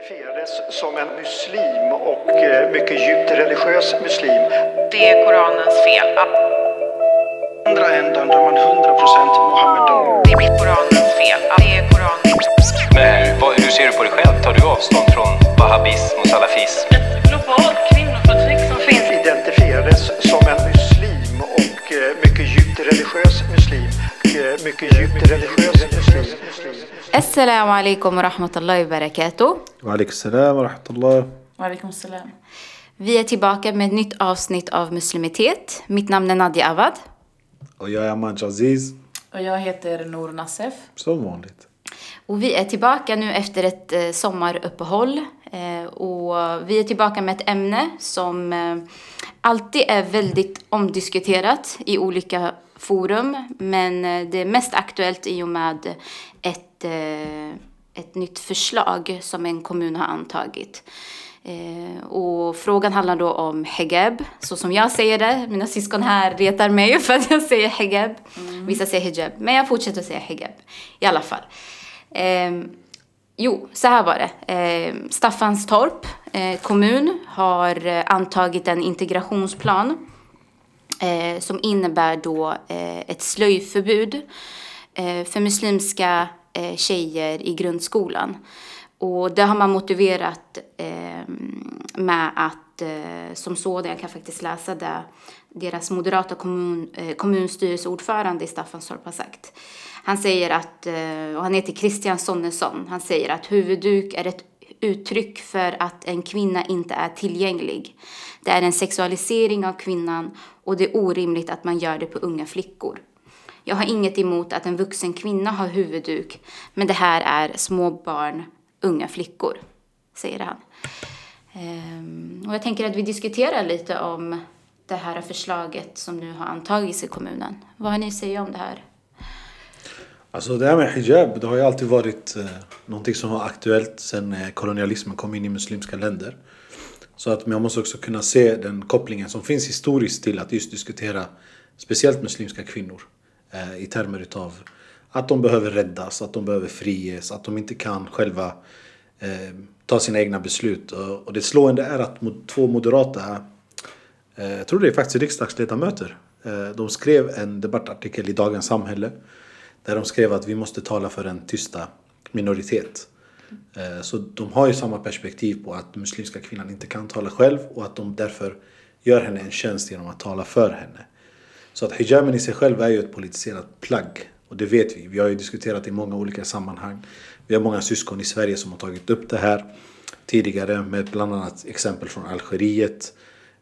identifierades som en muslim och eh, mycket djupt religiös muslim. Det är Koranens fel. andra ändan där man 100% Mohammedan. Det är Koranens fel. Det är Koranens Men vad, hur ser du på dig själv? Tar du avstånd från wahhabism och salafism? globalt kvinnoförtryck som finns. Identifierades som en muslim och eh, mycket djupt religiös muslim mycket, djupt religiös muslim. Alaikum wa rahmatullahi wa barakatuh. Wa alaikum salam wa rahmatullah. Wa alaikum salam. Vi är tillbaka med ett nytt avsnitt av Muslimitet. Mitt namn är Nadia Awad. Och jag är Amaj Aziz. Och jag heter Nour Nassef. Som vanligt. Och vi är tillbaka nu efter ett eh, sommaruppehåll. Eh, och vi är tillbaka med ett ämne som eh, alltid är väldigt omdiskuterat i olika forum. Men eh, det är mest aktuellt i och med ett, eh, ett nytt förslag som en kommun har antagit. Eh, och frågan handlar då om hijab, så som jag säger det. Mina syskon här retar mig för att jag säger hijab. Vissa säger hijab, men jag fortsätter att säga hijab i alla fall. Ehm, jo, så här var det. Ehm, Staffanstorp eh, kommun har eh, antagit en integrationsplan eh, som innebär då eh, ett slöjförbud eh, för muslimska eh, tjejer i grundskolan. Och det har man motiverat eh, med att, eh, som sådan, jag kan faktiskt läsa det, deras moderata kommun, eh, kommunstyrelseordförande i Staffanstorp har sagt. Han säger att, eh, och han heter Christian Sonnesson, han säger att huvudduk är ett uttryck för att en kvinna inte är tillgänglig. Det är en sexualisering av kvinnan och det är orimligt att man gör det på unga flickor. Jag har inget emot att en vuxen kvinna har huvudduk, men det här är små barn, unga flickor, säger han. Ehm, och jag tänker att vi diskuterar lite om det här förslaget som nu har antagits i kommunen. Vad har ni att säga om det här? Alltså det här med hijab, det har ju alltid varit eh, någonting som var aktuellt sedan eh, kolonialismen kom in i muslimska länder. Så att man måste också kunna se den kopplingen som finns historiskt till att just diskutera speciellt muslimska kvinnor. Eh, I termer utav att de behöver räddas, att de behöver friges, att de inte kan själva eh, ta sina egna beslut. Och, det slående är att två moderata, eh, jag tror det är faktiskt riksdagsledamöter, eh, de skrev en debattartikel i Dagens Samhälle där de skrev att vi måste tala för en tysta minoritet. Eh, så de har ju samma perspektiv på att muslimska kvinnan inte kan tala själv och att de därför gör henne en tjänst genom att tala för henne. Så att hijaben i sig själv är ju ett politiserat plagg. Och det vet vi. Vi har ju diskuterat i många olika sammanhang. Vi har många syskon i Sverige som har tagit upp det här tidigare med bland annat exempel från Algeriet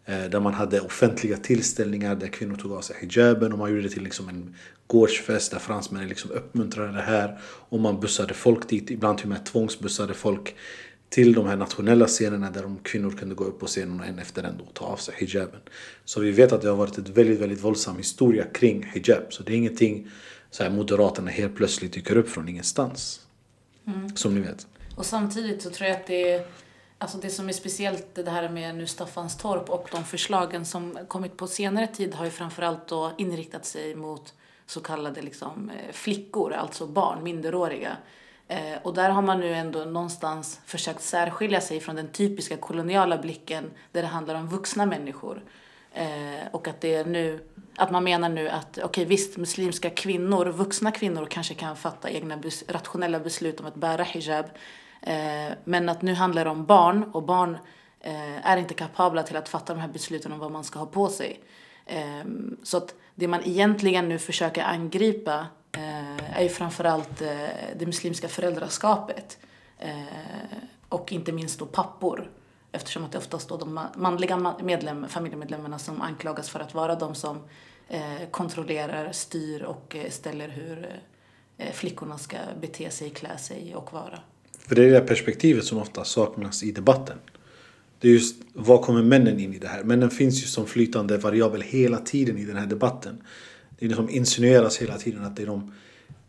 eh, Där man hade offentliga tillställningar där kvinnor tog av sig hijaben och man gjorde det till liksom en gårdsfest där fransmännen liksom uppmuntrade det här. Och man bussade folk dit, ibland till och med tvångsbussade folk till de här nationella scenerna där de kvinnor kunde gå upp på scenen och en efter en då ta av sig hijaben. Så vi vet att det har varit ett väldigt, väldigt våldsam historia kring hijab. Så det är ingenting så här Moderaterna helt plötsligt dyker upp från ingenstans. Som ni vet. Och samtidigt så tror jag att det är Alltså det som är speciellt det här med nu Staffanstorp och de förslagen som kommit på senare tid har ju framförallt då inriktat sig mot så kallade liksom eh, flickor, alltså barn, minderåriga. Eh, och där har man nu ändå någonstans försökt särskilja sig från den typiska koloniala blicken där det handlar om vuxna människor. Eh, och att det är nu, att man menar nu att okej visst, muslimska kvinnor, vuxna kvinnor kanske kan fatta egna bes, rationella beslut om att bära hijab. Eh, men att nu handlar det om barn och barn eh, är inte kapabla till att fatta de här besluten om vad man ska ha på sig. Ehm, så att det man egentligen nu försöker angripa eh, är ju framförallt det muslimska föräldraskapet. Och inte minst då pappor. Eftersom att det oftast då de manliga medlem, familjemedlemmarna som anklagas för att vara de som kontrollerar, styr och ställer hur flickorna ska bete sig, klä sig och vara. För det är det perspektivet som ofta saknas i debatten. Det är just, var kommer männen in i det här? Männen finns ju som flytande variabel hela tiden i den här debatten. Det är liksom insinueras hela tiden att det är de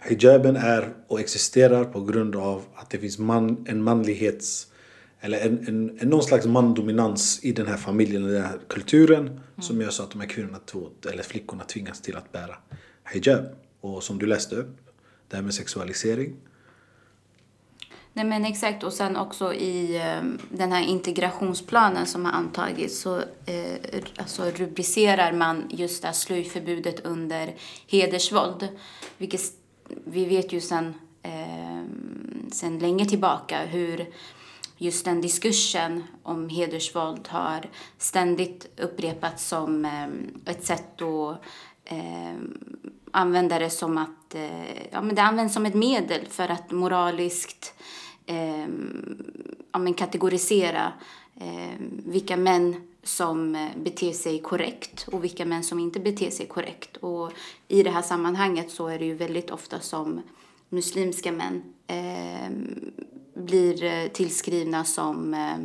Hijaben är och existerar på grund av att det finns man, en manlighets eller en, en, en någon slags mandominans i den här familjen, i den här kulturen som gör så att de här kvinnorna, eller flickorna tvingas till att bära hijab. Och som du läste upp, det här med sexualisering. Nej men exakt och sen också i eh, den här integrationsplanen som har antagits så eh, alltså rubricerar man just det här slöjförbudet under hedersvåld. Vilket vi vet ju sen, eh, sen länge tillbaka hur just den diskursen om hedersvåld har ständigt upprepats som eh, ett sätt att eh, använda det som att eh, ja, men det används som ett medel för att moraliskt eh, ja, men kategorisera eh, vilka män som eh, beter sig korrekt och vilka män som inte beter sig korrekt. Och i det här sammanhanget så är det ju väldigt ofta som muslimska män ehm, eh, blir tillskrivna som, eh,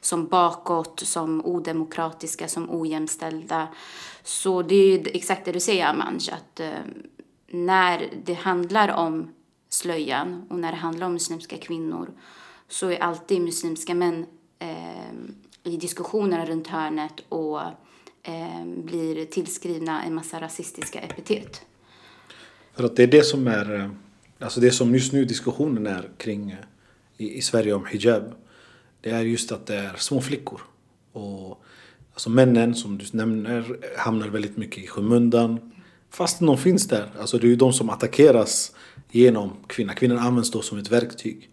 som bakåt, som odemokratiska, som ojämställda. Så det är ju exakt det du säger, Amanj, att eh, när det handlar om slöjan och när det handlar om muslimska kvinnor så är alltid muslimska män eh, i diskussionerna runt hörnet och eh, blir tillskrivna en massa rasistiska epitet. För att det är det som är, eh, alltså det som just nu diskussionen är kring eh, i, i Sverige om hijab. Det är just att det är små flickor. Och alltså männen som du nämner hamnar väldigt mycket i skymundan. Fast de finns där. Alltså det är ju de som attackeras genom kvinnan. Kvinnan används då som ett verktyg.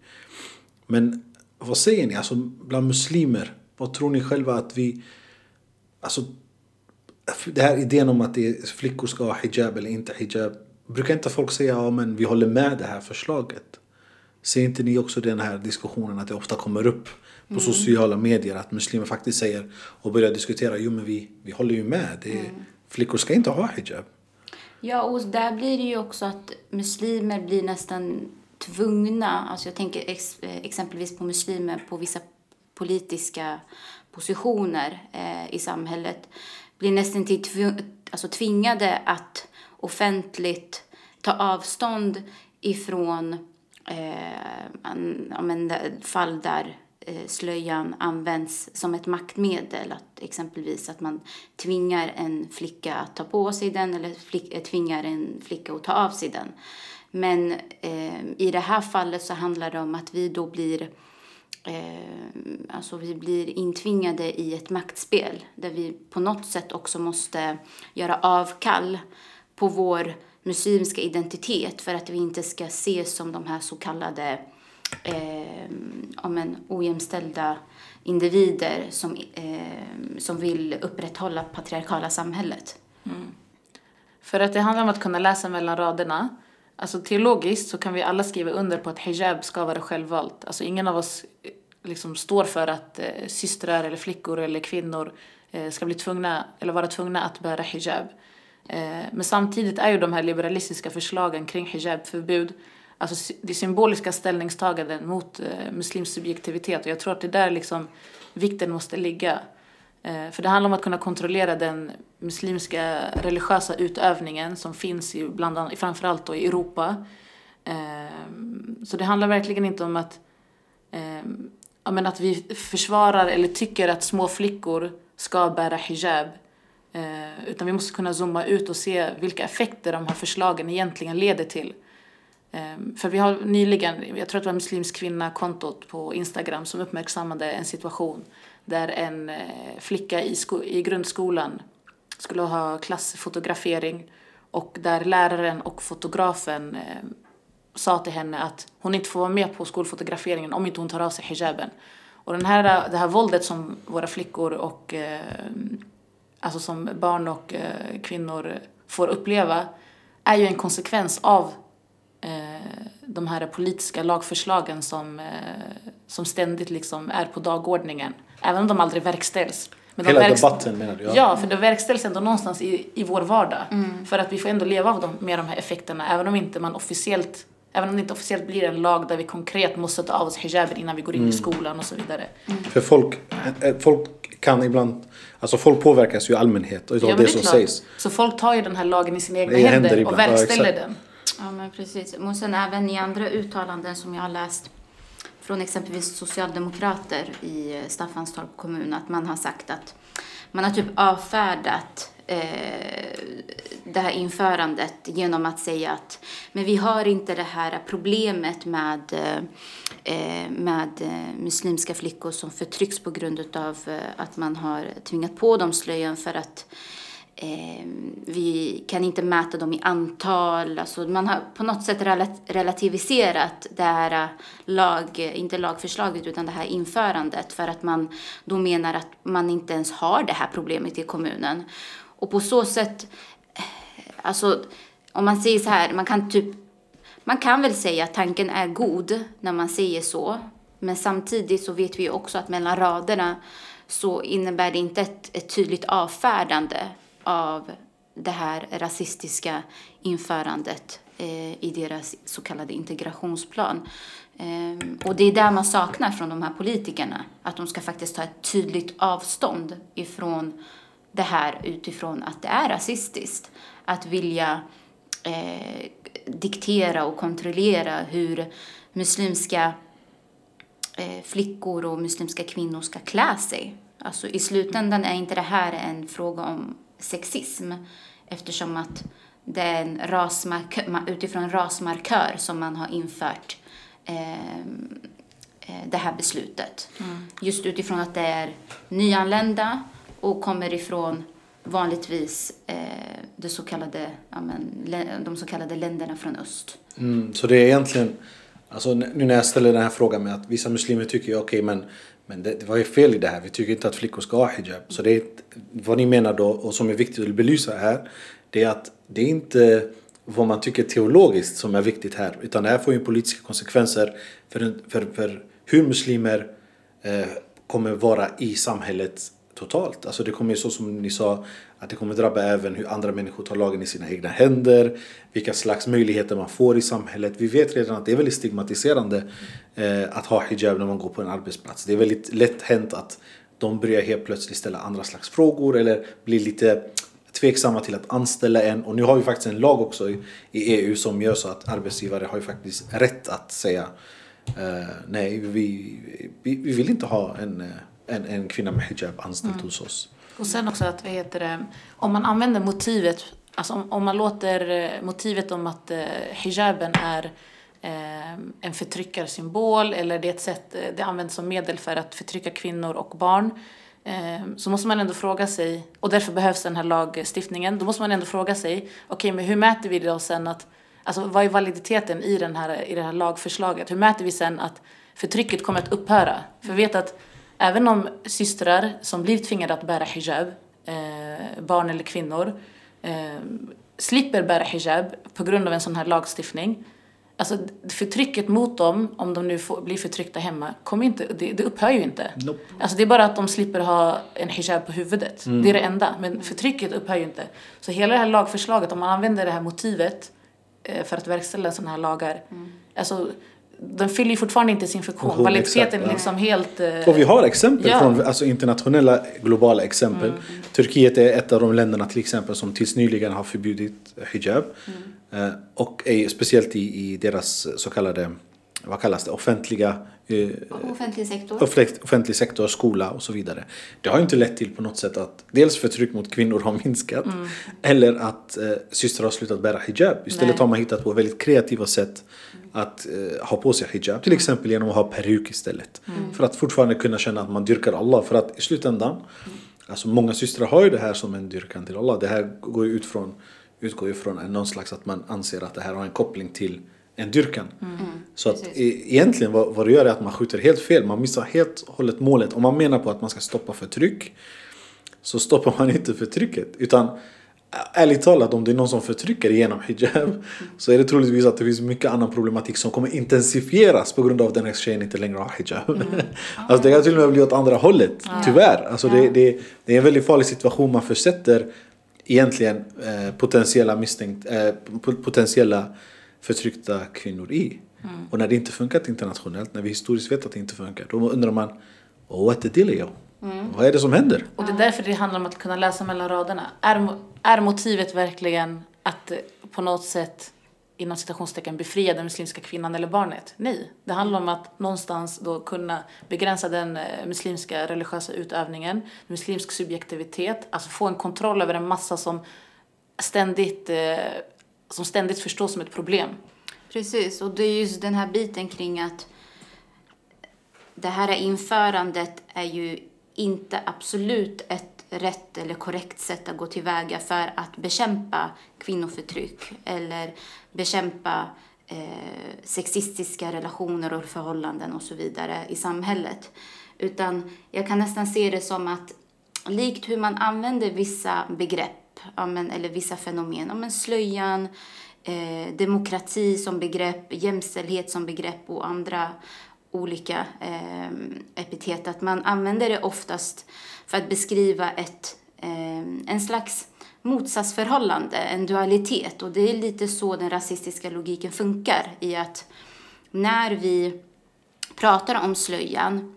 Men vad säger ni, alltså bland muslimer? Vad tror ni själva att vi... Alltså det här idén om att flickor ska ha hijab eller inte hijab. Brukar inte folk säga ja men vi håller med det här förslaget? Ser inte ni också den här diskussionen att det ofta kommer upp på sociala medier att muslimer faktiskt säger och börjar diskutera jo men vi, vi håller ju med. Det är, Flickor ska inte ha hijab. Ja, och där blir det ju också att muslimer blir nästan tvungna, alltså jag tänker ex, eh, exempelvis på muslimer på vissa politiska positioner eh, i samhället, blir nästan till tving, alltså tvingade att offentligt ta avstånd ifrån eh, en, en, fall där Eh, slöjan används som ett maktmedel. Att exempelvis att man tvingar en flicka att ta på sig den eller flick, eh, tvingar en flicka att ta av sig den. Men eh, i det här fallet så handlar det om att vi då blir eh, alltså vi blir intvingade i ett maktspel där vi på något sätt också måste göra avkall på vår muslimska identitet för att vi inte ska ses som de här så kallade eh, om en ojämställda individer som, eh, som vill upprätthålla patriarkala samhället. Mm. För att det handlar om att kunna läsa mellan raderna. Alltså teologiskt så kan vi alla skriva under på att hijab ska vara självvalt. Alltså ingen av oss eh, liksom står för att eh, systrar eller flickor eller kvinnor eh, ska bli tvungna eller vara tvungna att bära hijab. Eh, men samtidigt är ju de här liberalistiska förslagen kring hijabförbud alltså det är symboliska ställningstaganden mot eh, muslims subjektivitet och jag tror att det är där liksom vikten måste ligga. Eh, För det handlar om att kunna kontrollera den muslimska religiösa utövningen som finns i bland annat, framförallt då i Europa. Eh, Så det handlar verkligen inte om att, eh, ja, men att vi försvarar eller tycker att små flickor ska bära hijab. Eh, utan vi måste kunna zooma ut och se vilka effekter de här förslagen egentligen leder till. Ehm, för vi har nyligen, jag tror att det var Muslimsk kvinna-kontot på Instagram som uppmärksammade en situation där en eh, flicka i, sko- i grundskolan skulle ha klassfotografering och där läraren och fotografen eh, sa till henne att hon inte får vara med på skolfotograferingen om inte hon tar av sig hijaben. Och den här, det här våldet som våra flickor och eh, alltså som barn och eh, kvinnor får uppleva är ju en konsekvens av de här politiska lagförslagen som, eh, som ständigt liksom är på dagordningen. Även om de aldrig verkställs. Men de Hela verks- debatten menar du? Ja. för det verkställs ändå någonstans i, i vår vardag. För att vi får ändå leva av dem, med de här effekterna även om inte man officiellt Även om det inte officiellt blir en lag där vi konkret måste ta av oss hijaben innan vi går in i skolan och så vidare. För folk, eh, folk kan ibland, alltså folk påverkas ju i allmänhet och av men det är som klart. sägs. Så folk tar ju den här lagen i sina egna Det händer händer och ja, verkställer exakt. den. Ja, men precis. Och sen även i andra uttalanden som jag har läst från exempelvis socialdemokrater i eh, Staffanstorp kommun att man har sagt att man har typ avfärdat eh, det här införandet genom att säga att men vi har inte det här problemet med, eh, eh med eh, muslimska flickor som förtrycks på grund av att man har tvingat på dem slöjan för att eh, vi kan inte mäta dem i antal. Alltså man har på något sätt relativiserat det här äh, lag, inte lagförslaget utan det här införandet för att man då menar att man inte ens har det här problemet i kommunen. Och på så sätt, eh, alltså om man säger så här, man kan typ man kan väl säga att tanken är god när man säger så. Men samtidigt så vet vi ju också att mellan raderna så innebär det inte ett, ett tydligt avfärdande av det här rasistiska införandet eh, i deras så kallade integrationsplan. Ehm, och det är där man saknar från de här politikerna, att de ska faktiskt ta ett tydligt avstånd ifrån det här utifrån att det är rasistiskt. Att vilja eh, diktera och kontrollera hur muslimska eh, flickor och muslimska kvinnor ska klä sig. Alltså i slutändan är inte det här en fråga om sexism eftersom att det är en rasmarkör, ma- utifrån rasmarkör som man har infört eh, eh, det här beslutet. Just utifrån att det är nyanlända och kommer ifrån vanligtvis eh, det så kallade, ja, men, de så kallade länderna från öst. Mm, så det är egentligen, alltså nu när jag ställer den här frågan med att vissa muslimer tycker ju okej men, men det, det var ju fel i det här, vi tycker inte att flickor ska ha hijab. Så det är, vad ni menar då och som är viktigt att belysa här, det är att det är inte vad man tycker teologiskt som är viktigt här, utan det här får ju politiska konsekvenser för, för, för hur muslimer eh, kommer vara i samhället totalt. Alltså det kommer ju så som ni sa, att det kommer drabba även hur andra människor tar lagen i sina egna händer, vilka slags möjligheter man får i samhället. Vi vet redan att det är väldigt stigmatiserande eh, att ha hijab när man går på en arbetsplats. Det är väldigt lätt hänt att de börjar helt plötsligt ställa andra slags frågor eller blir lite tveksamma till att anställa en. Och nu har vi faktiskt en lag också i, i EU som gör så att arbetsgivare har ju faktiskt rätt att säga eh, nej, vi, vi, vi vill inte ha en, eh, en, en kvinna med hijab anställd hos oss. Och sen också att, vad heter det, om man använder motivet, alltså om, om man låter eh, motivet om att eh, hijaben är eh, en förtryckarsymbol eller det är ett sätt, eh, det används som medel för att förtrycka kvinnor och barn. Eh, så måste man ändå fråga sig, och därför behövs den här lagstiftningen, då måste man ändå fråga sig, okej men hur mäter vi då sen att, alltså vad är validiteten i, den här, i det här lagförslaget? Hur mäter vi sen att förtrycket kommer att upphöra? För vi vet att även om systrar som blir tvingade att bära hijab, eh, barn eller kvinnor, eh, slipper bära hijab på grund av en sån här lagstiftning. Alltså förtrycket mot dem, om de nu får, blir förtryckta hemma, kommer inte, det, det upphör ju inte. Nope. Alltså det är bara att de slipper ha en hijab på huvudet. Det är det enda. Men förtrycket upphör ju inte. Så hela det här lagförslaget, om man använder det här motivet eh, för att verkställa sådana här lagar. Alltså, den fyller ju fortfarande inte sin funktion. Funktion, Validiteten är liksom helt... eh, Och vi har exempel Ja. från alltså internationella globala exempel. Turkiet är ett av de länderna till exempel som tills nyligen har förbjudit hijab. Eh, och är speciellt i, i deras så kallade, vad kallas det, offentliga eh, Offentlig sektor. offentlig, sektor, skola och så vidare. Det har ju inte lett till på något sätt att dels förtryck mot kvinnor har minskat eller att eh, systrar har slutat bära hijab. Istället Nej. har man hittat på väldigt kreativa sätt att eh, ha på sig hijab. Till exempel genom att ha peruk istället. För att fortfarande kunna känna att man dyrkar Allah. För att i slutändan, alltså många systrar har ju det här som en dyrkan till Allah. Det här går ju ut från, utgår ju från någon slags att man anser att det här har en koppling till en dyrkan. Så att Precis. e- egentligen vad, vad det gör är att man skjuter helt fel. Man missar helt och hållet målet. Om man menar på att man ska stoppa förtryck så stoppar man inte förtrycket. Utan ärligt talat om det är någon som förtrycker genom hijab så är det troligtvis att det finns mycket annan problematik som kommer intensifieras på grund av att den här tjejen inte längre har hijab. alltså det kan till och med bli åt andra hållet, tyvärr. Alltså det, det, det är en väldigt farlig situation man försätter egentligen eh, potentiella misstänkt, eh, po- potentiella förtryckta kvinnor i. Och när det inte funkat internationellt, när vi historiskt vet att det inte funkar, då undrar man oh, what the dealio? Vad är det som händer? Och det är därför det handlar om att kunna läsa mellan raderna. Är, är motivet verkligen att eh, på något sätt inom citationstecken befria den muslimska kvinnan eller barnet. Nej, det handlar om att någonstans då kunna begränsa den eh, muslimska religiösa utövningen, muslimsk subjektivitet, alltså få en kontroll över en massa som ständigt, eh, som ständigt förstås som ett problem. Precis, och det är just den här biten kring att det här införandet är ju inte absolut ett rätt eller korrekt sätt att gå tillväga för att bekämpa kvinnoförtryck eller bekämpa eh, sexistiska relationer och förhållanden och så vidare i samhället. Utan jag kan nästan se det som att likt hur man använder vissa begrepp ja, men, eller vissa fenomen, ja, men slöjan, eh, demokrati som begrepp, jämställdhet som begrepp och andra olika eh, epitet. Att man använder det oftast för att beskriva ett, eh, en slags motsatsförhållande, en dualitet. Och det är lite så den rasistiska logiken funkar i att när vi pratar om slöjan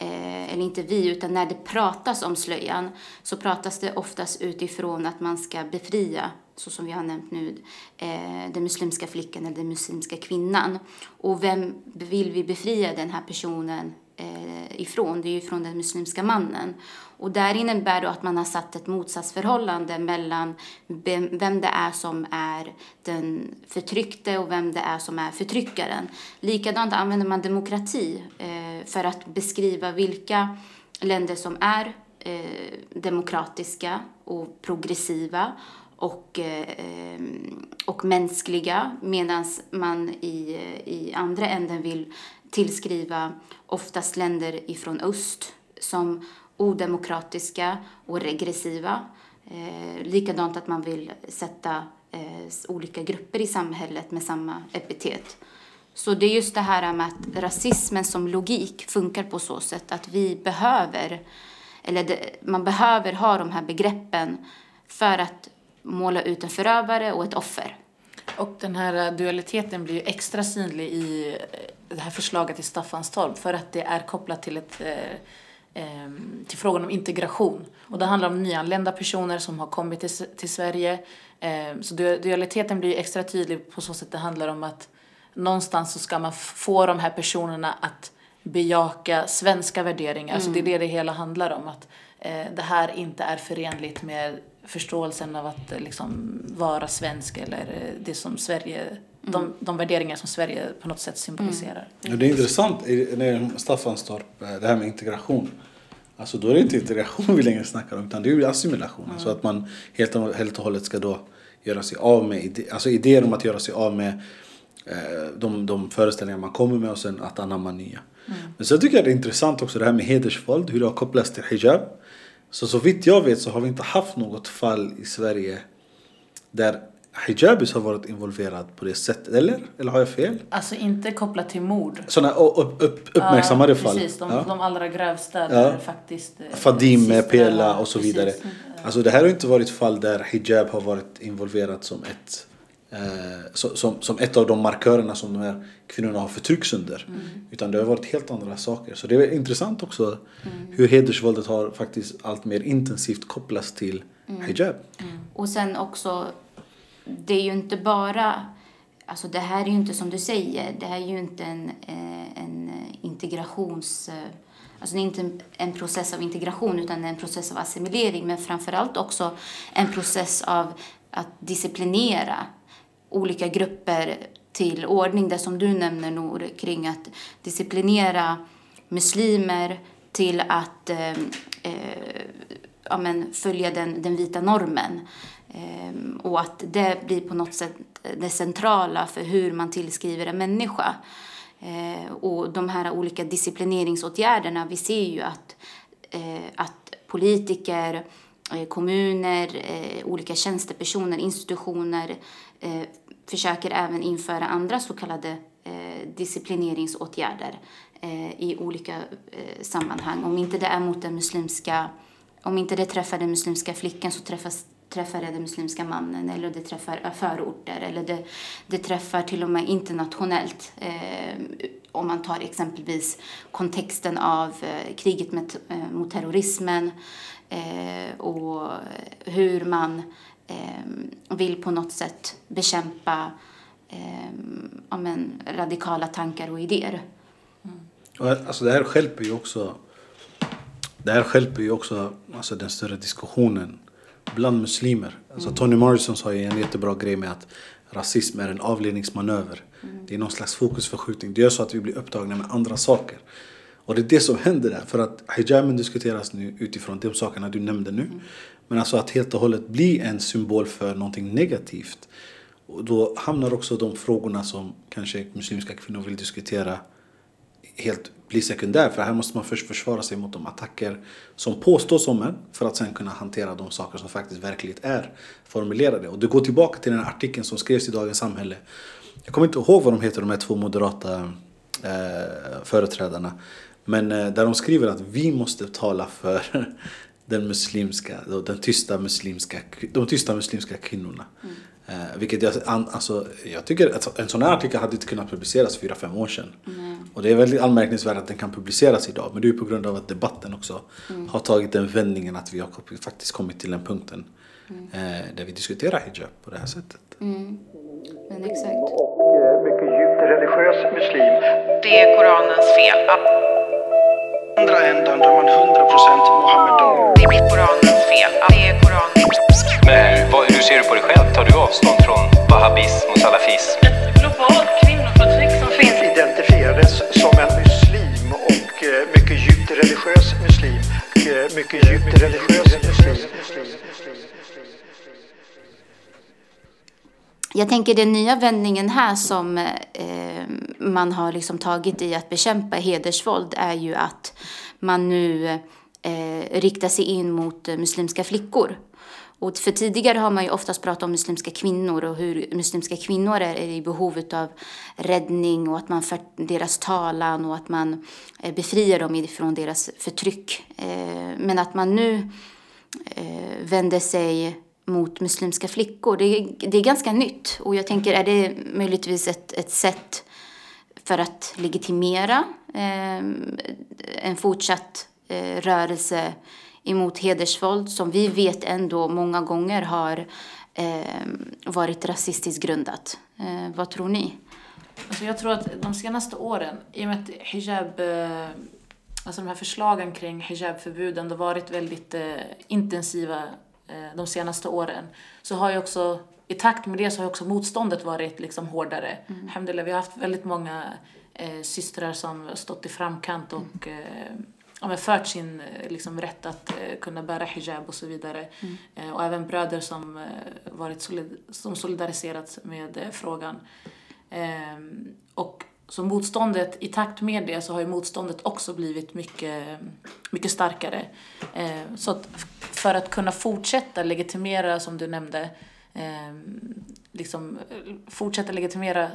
eh, eller inte vi, utan när det pratas om slöjan så pratas det oftast utifrån att man ska befria, så som vi har nämnt nu, eh, den muslimska flickan eller den muslimska kvinnan. Och vem vill vi befria den här personen eh, ifrån? Det är ju från den muslimska mannen. Och där innebär det att man har satt ett motsatsförhållande mellan vem det är som är den förtryckte och vem det är som är förtryckaren. Likadant använder man demokrati eh, för att beskriva vilka länder som är eh, demokratiska och progressiva och, eh, och mänskliga medan man i, i andra änden vill tillskriva oftast länder ifrån öst som odemokratiska och regressiva. Eh, likadant att man vill sätta eh, olika grupper i samhället med samma epitet. Så det är just det här med att rasismen som logik funkar på så sätt att vi behöver, eller det, man behöver ha de här begreppen för att måla ut en förövare och ett offer. Och den här dualiteten blir ju extra synlig i det här förslaget till Staffanstorp för att det är kopplat till ett eh, eh, till frågan om integration. Och det handlar om nyanlända personer som har kommit till, till Sverige. Eh, så dualiteten blir extra tydlig på så sätt det handlar om att någonstans så ska man få de här personerna att bejaka svenska värderingar. Mm. Så det är det det hela handlar om. Att eh, det här inte är förenligt med förståelsen av att eh, liksom, vara svensk eller eh, det som Sverige, mm. de, de värderingar som Sverige på något sätt symboliserar. Mm. Ja, det är intressant när Staffanstorp, det här med integration. Alltså då är det inte integration vi längre snackar om utan det är ju assimilation. Mm. Så att man helt och, helt och hållet ska då göra sig av med ide, alltså idéer om att göra sig av med eh, de, de föreställningar man kommer med och sen att anamma nya. Mm. Men sen tycker jag det är intressant också det här med hedersvåld, hur det har kopplats till hijab. Så så vitt jag vet så har vi inte haft något fall i Sverige där hijabis har varit involverad på det sättet, eller? Eller har jag fel? Alltså inte kopplat till mord. Sådana upp, upp, uppmärksammade ja, fall? Precis, de, ja. de allra grövsta ja. faktiskt... Eh, Fadime, Pela och så vidare. Precis. Alltså det här har inte varit fall där hijab har varit involverat som ett eh, som, som ett av de markörerna som de här kvinnorna har förtryckts under. Mm. Utan det har varit helt andra saker. Så det är intressant också mm. hur hedersvåldet har faktiskt allt mer intensivt kopplats till mm. hijab. Och sen också det är ju inte bara, alltså det här är ju inte som du säger, det här är ju inte en, eh, en integrations, eh, alltså det är inte en process av integration utan en process av assimilering men framförallt också en process av att disciplinera olika grupper till ordning. Det som du nämner Nor kring att disciplinera muslimer till att eh, eh, ja, men, följa den, den vita normen. Eh, och att det blir på något sätt det centrala för hur man tillskriver en människa. Eh, och de här olika disciplineringsåtgärderna, vi ser ju att, eh, att politiker, eh, kommuner, eh, olika tjänstepersoner, institutioner Eh, försöker även införa andra så kallade eh, disciplineringsåtgärder eh, i olika sammanhang. Om inte det är mot den muslimska om inte det träffar den muslimska flickan så träffas träffar den muslimska mannen eller det träffar förorter eller det, det träffar till och med internationellt. Eh, om man tar exempelvis kontexten av eh, kriget med, eh, mot terrorismen eh, och hur man eh, vill på något sätt bekämpa eh, men, radikala tankar och idéer. Och, Alltså det här skälper ju också Det här skälper ju också alltså, den större diskussionen bland muslimer. Alltså, Tony Morrison sa ju en jättebra grej med att rasism är en avledningsmanöver. Det är någon slags fokusförskjutning. Det gör så att vi blir upptagna med andra saker. Och det är det som händer där. För att hijaben diskuteras nu utifrån de sakerna du nämnde nu. Men alltså att helt och hållet bli en symbol för någonting negativt. Och då hamnar också de frågorna som kanske muslimska kvinnor vill diskutera helt bli sekundär. För här måste man först försvara sig mot de attacker som påstås om en. För att sen kunna hantera de saker som faktiskt verkligt är formulerade. Och det går tillbaka till den här artikeln som skrevs i Dagens Samhälle. Jag kommer inte ihåg vad de heter, de här två moderata eh, företrädarna. Men eh, där de skriver att vi måste tala för den muslimska, den tysta muslimska, de tysta muslimska kvinnorna. Eh, vilket jag, alltså, jag tycker att en sån här artikel hade inte kunnat publiceras fyra fem år sedan. Och det är väldigt anmärkningsvärt att den kan publiceras idag. Men det är på grund av att debatten också har tagit den vändningen att vi har faktiskt kommit till den punkten eh, där vi diskuterar hijab på det här sättet. Men exakt. och mycket djupt religiös muslim. Det är Koranens fel. Andra ändan där man 100% Mohammedan. Det är Koranens fel. Det är Koranens Men hur, vad, hur ser du på dig själv? Tar du avstånd från wahhabism och salafism? ett globalt kvinnoförtryck som finns Identifierades som en muslim och eh, mycket djupt religiös muslim. Eh, mycket djupt religiös muslim. Jag tänker den nya vändningen här som eh, man har liksom tagit i att bekämpa hedersvåld är ju att man nu eh, riktar sig in mot muslimska flickor. Och för tidigare har man ju oftast pratat om muslimska kvinnor och hur muslimska kvinnor är i behov av räddning och att man för deras talan och att man eh, befriar dem ifrån deras förtryck. Eh, men att man nu eh, vänder sig mot muslimska flickor. Det är, det är ganska nytt och jag tänker är det möjligtvis ett, ett sätt för att legitimera eh, en fortsatt eh, rörelse emot hedersvåld som vi vet ändå många gånger har eh, varit rasistiskt grundat. Eh, vad tror ni? Alltså jag tror att de senaste åren, i och med att hijab, eh, alltså de här förslagen kring hijabförbuden har varit väldigt eh, intensiva de senaste åren, så har ju också, i takt med det så har också motståndet varit liksom hårdare. Mm. Vi har haft väldigt många eh, systrar som stått i framkant och eh, ja, men fört sin eh, liksom, rätt att eh, kunna bära hijab och så vidare. Eh, och även bröder som, eh, varit solid, som solidariserats med eh, frågan. Ehm, och så motståndet, i takt med det så har ju motståndet också blivit mycket, mycket starkare. Ehm, så att för att kunna fortsätta legitimera, som du nämnde, ehm, liksom eh, fortsätta legitimera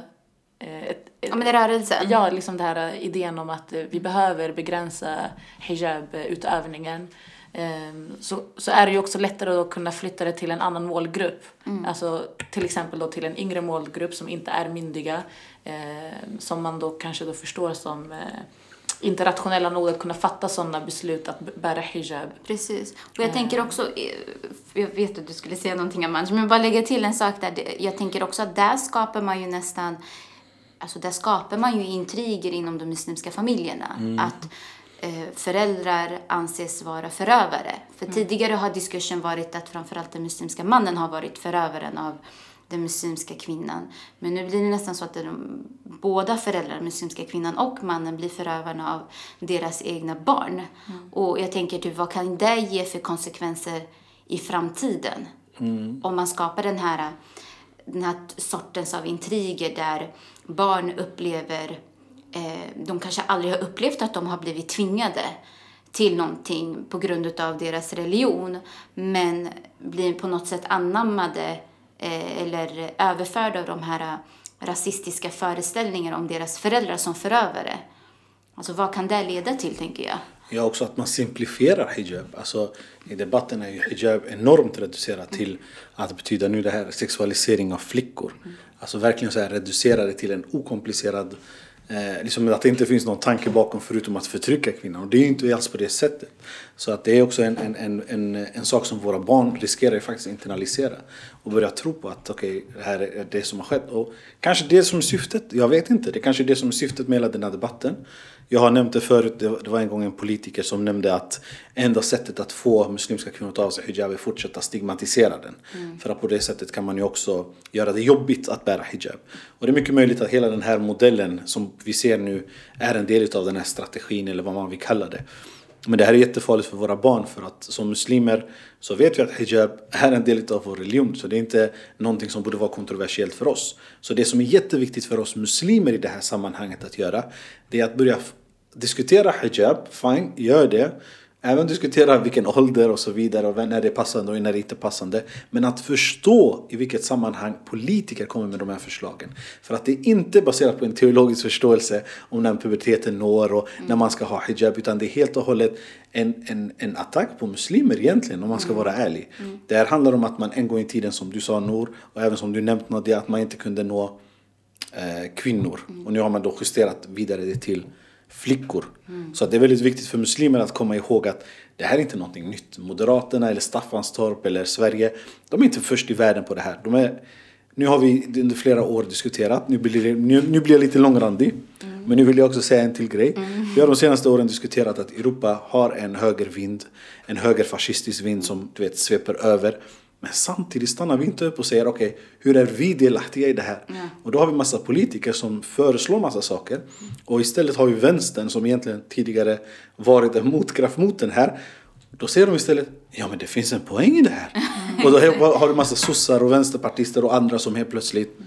eh, ett, Ja, men rörelsen. Ja, liksom den här idén om att eh, vi behöver begränsa hijab-utövningen. Ehm, Så, så är det ju också lättare att kunna flytta det till en annan målgrupp. Alltså till exempel då till en yngre målgrupp som inte är myndiga. ehm, Som man då kanske då förstår som eh, inte rationella nog att kunna fatta sådana beslut att bära hijab. Precis. Och jag tänker också, eh, jag vet att du skulle säga någonting Amanda, men jag bara lägga till en sak där. Jag tänker också att där skapar man ju nästan, alltså där skapar man ju intriger inom de muslimska familjerna. Att eh, föräldrar anses vara förövare. För tidigare har diskursen varit att framförallt den muslimska mannen har varit förövaren av den muslimska kvinnan. Men nu blir det nästan så att de, båda föräldrar, muslimska kvinnan och mannen, blir förövarna av deras egna barn. Och jag tänker, typ, vad kan det ge för konsekvenser i framtiden? Om man skapar den här, den här sortens av intriger där barn upplever, eh, de kanske aldrig har upplevt att de har blivit tvingade till någonting på grund av deras religion men blir på något sätt anammade eh, eller överförda av de här eh, rasistiska föreställningarna om deras föräldrar som förövare. Alltså vad kan det leda till tänker jag? Ja, också att man simplifierar hijab. Alltså, I debatten är ju hijab enormt reducerat till att betyda nu det här sexualisering av flickor. Alltså verkligen så här reducera det till en okomplicerad Eh, liksom att det inte finns någon tanke bakom förutom att förtrycka kvinnan. Och det är ju inte alls på det sättet. Så att det är också en, en, en, en, en sak som våra barn riskerar att faktiskt att internalisera. Och börja tro på att okej, det här är det som har skett. Och kanske det som är syftet, jag vet inte. Det kanske är det som är syftet med hela den här debatten. Jag har nämnt det förut, det var- en gång en politiker som nämnde att enda sättet att få muslimska kvinnor att ta av sig hijab är att fortsätta stigmatisera den. För att på det sättet kan man ju också göra det jobbigt att bära hijab. Och det är mycket möjligt att hela den här modellen som vi ser nu är en del av den här strategin eller vad man vill kalla det. Men det här är jättefarligt för våra barn för att som muslimer så vet vi att hijab är en del av vår religion. Så det är inte någonting som borde vara kontroversiellt för oss. Så det som är jätteviktigt för oss muslimer i det här sammanhanget att göra det är att börja diskutera hijab, fine, gör det. Även diskutera vilken ålder och så vidare och när det är passande och när det inte är passande. Men att förstå i vilket sammanhang politiker kommer med de här förslagen. För att det är inte baserat på en teologisk förståelse om när puberteten når och när man ska ha hijab. Utan det är helt och hållet en, en, en attack på muslimer egentligen om man ska vara ärlig. Det här handlar om att man en gång i tiden som du sa Nor och även som du nämnt Nadia att man inte kunde nå eh, kvinnor. Och nu har man då justerat vidare det till flickor. Så att det är väldigt viktigt för muslimer att komma ihåg att det här är inte någonting nytt. Moderaterna eller Staffanstorp eller Sverige, de är inte först i världen på det här. De är, nu har vi under flera år diskuterat, nu blir, nu, nu blir jag lite långrandig. Men nu vill jag också säga en till grej. Vi har de senaste åren diskuterat att Europa har en högervind, en högerfascistisk vind som du vet sveper över. Men samtidigt stannar vi inte upp och säger okej, hur är vi delaktiga i det här? Och då har vi massa politiker som föreslår massa saker. Och istället har vi vänstern som egentligen tidigare varit en motkraft mot den här. Då ser de istället, ja men det finns en poäng i det här. och då har du massa sossar och vänsterpartister och andra som helt plötsligt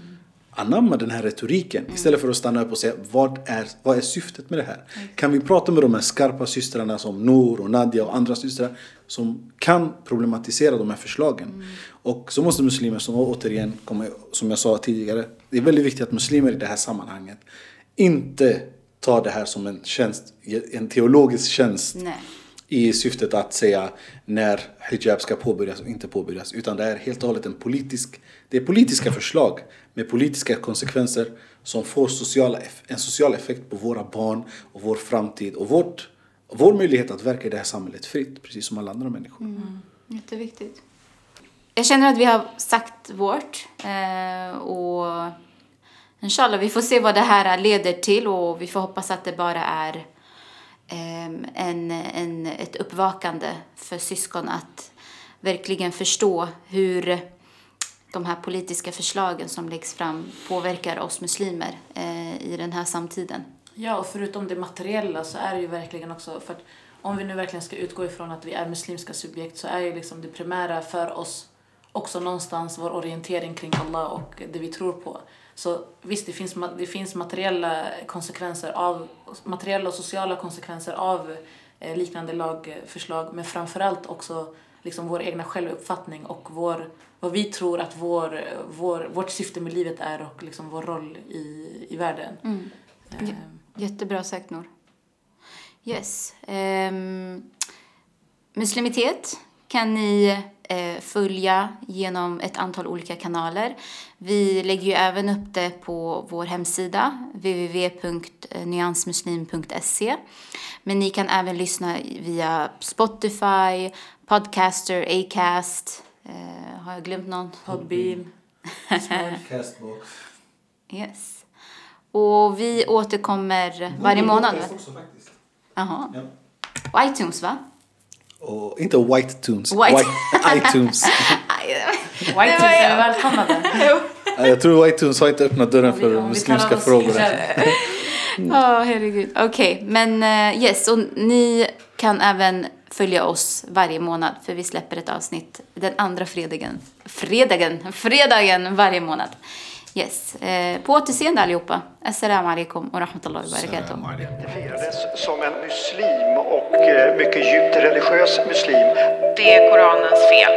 anamma den här retoriken istället för att stanna upp och säga vad är, vad är syftet med det här? Kan vi prata med de här skarpa systrarna som Nour och Nadia och andra systrar som kan problematisera de här förslagen? Och så måste muslimer, som återigen, komma, som jag sa tidigare, det är väldigt viktigt att muslimer i det här sammanhanget inte tar det här som en tjänst, en teologisk tjänst Nej i syftet att säga när hijab ska påbörjas och inte påbörjas. Utan det är helt och hållet en politisk, det är politiska förslag med politiska konsekvenser som får sociala, en social effekt på våra barn och vår framtid och vårt, vår möjlighet att verka i det här samhället fritt, precis som alla andra människor. Mm. Jätteviktigt. Jag känner att vi har sagt vårt. Eh, och inshallah, vi får se vad det här leder till och vi får hoppas att det bara är Ehm, en, en, ett uppvakande för syskon att verkligen förstå hur de här politiska förslagen som läggs fram påverkar oss muslimer eh, i den här samtiden. Ja, och förutom det materiella så är det ju verkligen också, för att om vi nu verkligen ska utgå ifrån att vi är muslimska subjekt så är ju liksom det primära för oss också någonstans vår orientering kring Allah och det vi tror på. Så visst, det finns, det finns materiella konsekvenser av, materiella och sociala konsekvenser av eh, liknande lagförslag, men framförallt också liksom vår egna självuppfattning och vår, vad vi tror att vår, vår, vårt syfte med livet är och liksom vår roll i, i världen. Eh, Jättebra sagt, Nor. Yes. Um, muslimitet kan ni eh, följa genom ett antal olika kanaler. Vi lägger ju även upp det på vår hemsida www.nyansmuslim.se Men ni kan även lyssna via Spotify, Podcaster, Acast. Eh, har jag glömt någon? Podbean. Castbox. Yes. Och vi återkommer varje månad. också faktiskt. Jaha. Ja. Och iTunes va? Och inte White Tunes, White- White iTunes. White Tunes är välkomnade. Ja, Jag tror White Tunes har inte öppnat dörren för vi muslimska frågor. hijab. Ja, herregud. Okej, men eh, yes, och ni kan även följa oss varje månad för vi släpper ett avsnitt den andra fredagen. Fredagen, fredagen varje månad. Yes, eh, på återseende allihopa. Assalamu alaikum wa rahmatullahi wa barakatuh. identifierades som en muslim och eh, mycket djupt religiös muslim. Det är Koranens fel.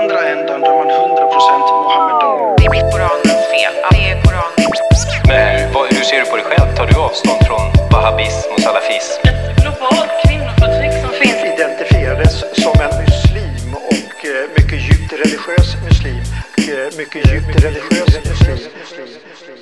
andra ändan där man 100% Mohammedan. Det är Koranens fel. Det är Koranens Men hur, vad, hur ser du på dig själv? Tar du avstånd från wahhabism och salafism? Ett globalt kvinnoförtryck som finns Identifierades som en muslim och eh, mycket djupt religiös muslim mycket, Mycket djupt religiös muslim.